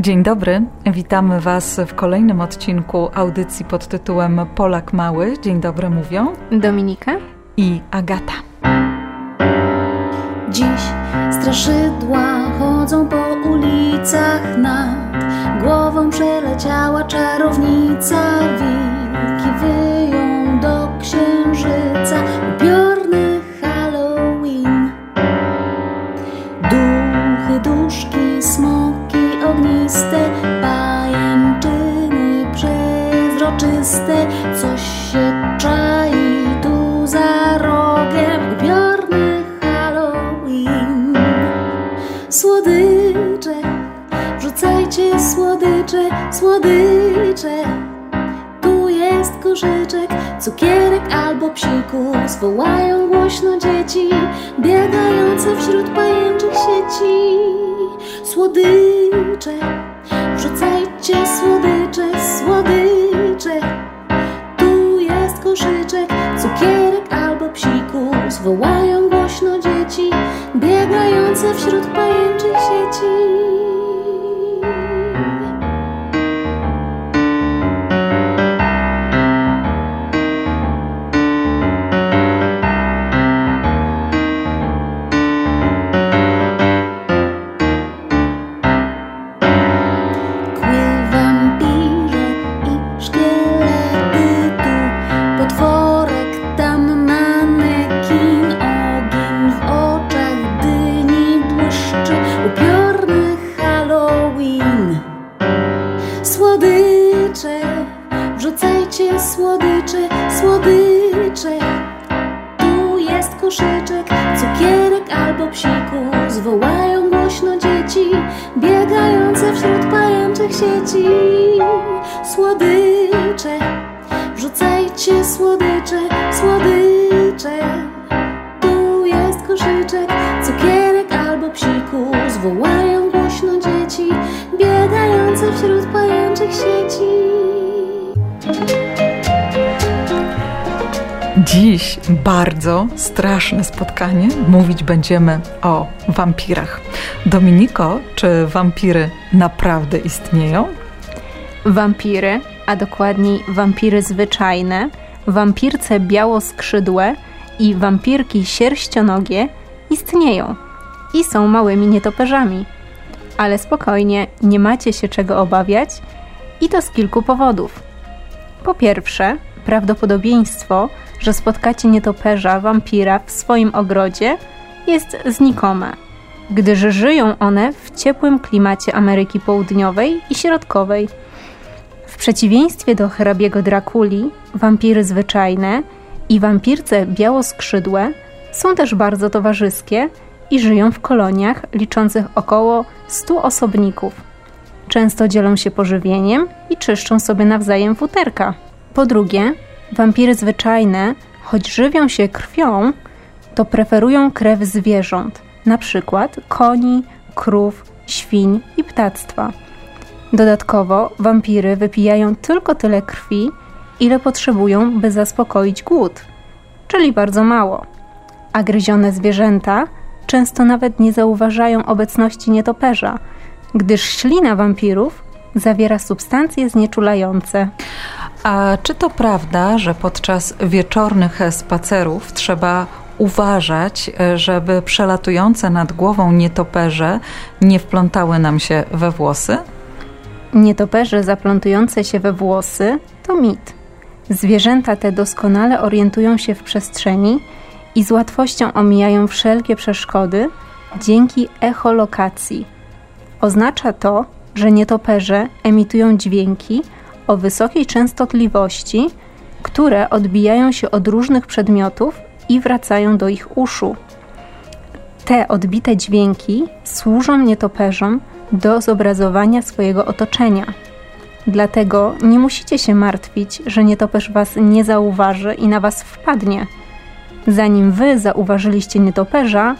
Dzień dobry, witamy Was w kolejnym odcinku audycji pod tytułem Polak Mały. Dzień dobry mówią Dominika i Agata. Dziś straszydła chodzą po ulicach nad głową przeleciała czarownica wilki wyją przezroczyste coś się czai tu za rogiem. Upiorny Halloween. Słodycze wrzucajcie słodycze słodycze. Tu jest koszyczek, cukierek albo psikus Wołają głośno dzieci, biegające wśród pajęczych sieci. Słodycze, wrzucajcie słodycze, słodycze Wołają głośno dzieci, biegające wśród pajęczych słodycze, tu jest koszyczek, cukierek albo psikus. Wołają głośno dzieci, biegające wśród pajęczych sieci. Słodycze, wrzucajcie słodycze, słodycze. Tu jest koszyczek, cukierek albo psikus. Wołają Dziś bardzo straszne spotkanie. Mówić będziemy o wampirach. Dominiko, czy wampiry naprawdę istnieją? Wampiry, a dokładniej wampiry zwyczajne, wampirce białoskrzydłe i wampirki sierścionogie istnieją i są małymi nietoperzami. Ale spokojnie, nie macie się czego obawiać i to z kilku powodów. Po pierwsze, prawdopodobieństwo, że spotkacie nietoperza, wampira w swoim ogrodzie jest znikome, gdyż żyją one w ciepłym klimacie Ameryki Południowej i Środkowej. W przeciwieństwie do hrabiego Drakuli, wampiry zwyczajne i wampirce białoskrzydłe są też bardzo towarzyskie i żyją w koloniach liczących około 100 osobników. Często dzielą się pożywieniem i czyszczą sobie nawzajem futerka. Po drugie, wampiry zwyczajne, choć żywią się krwią, to preferują krew zwierząt, na przykład koni, krów, świń i ptactwa. Dodatkowo wampiry wypijają tylko tyle krwi, ile potrzebują, by zaspokoić głód, czyli bardzo mało. A gryzione zwierzęta często nawet nie zauważają obecności nietoperza, gdyż ślina wampirów zawiera substancje znieczulające. A czy to prawda, że podczas wieczornych spacerów trzeba uważać, żeby przelatujące nad głową nietoperze nie wplątały nam się we włosy? Nietoperze zaplątujące się we włosy to mit. Zwierzęta te doskonale orientują się w przestrzeni i z łatwością omijają wszelkie przeszkody dzięki echolokacji. Oznacza to, że nietoperze emitują dźwięki o wysokiej częstotliwości, które odbijają się od różnych przedmiotów i wracają do ich uszu. Te odbite dźwięki służą nietoperzom do zobrazowania swojego otoczenia. Dlatego nie musicie się martwić, że nietoperz was nie zauważy i na was wpadnie. Zanim wy zauważyliście nietoperza,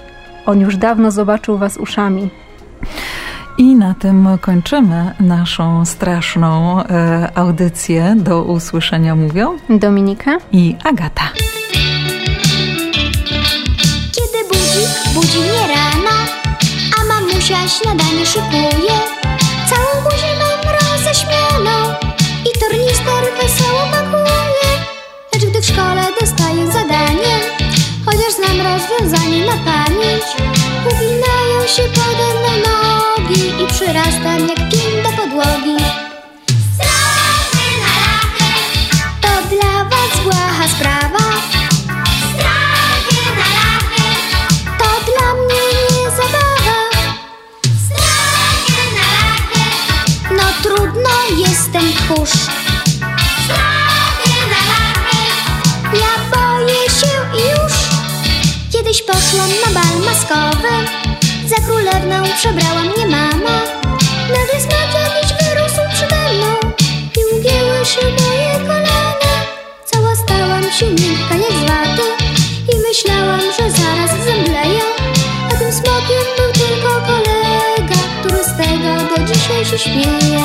on już dawno zobaczył was uszami. I na tym kończymy naszą straszną e, audycję. Do usłyszenia mówią Dominika i Agata. Kiedy budzi, budzi mnie rana, a mamusia śniadanie szykuje. Całą buziną roześmianą i tornister wesoło pakuje. Lecz gdy w szkole dostaję zadanie, chociaż znam rozwiązanie na pamięć, uwinają się pode mną przyrastam jak pień do podłogi. Strachy na lachy, To dla was błaha sprawa. Strachy na lachy, To dla mnie nie zabawa. Strachy na lachy, No trudno, jestem tchórz strachy na lachy. Ja boję się i już. Kiedyś poszłam na bal maskowy. Za królewną przebrała tym smokiem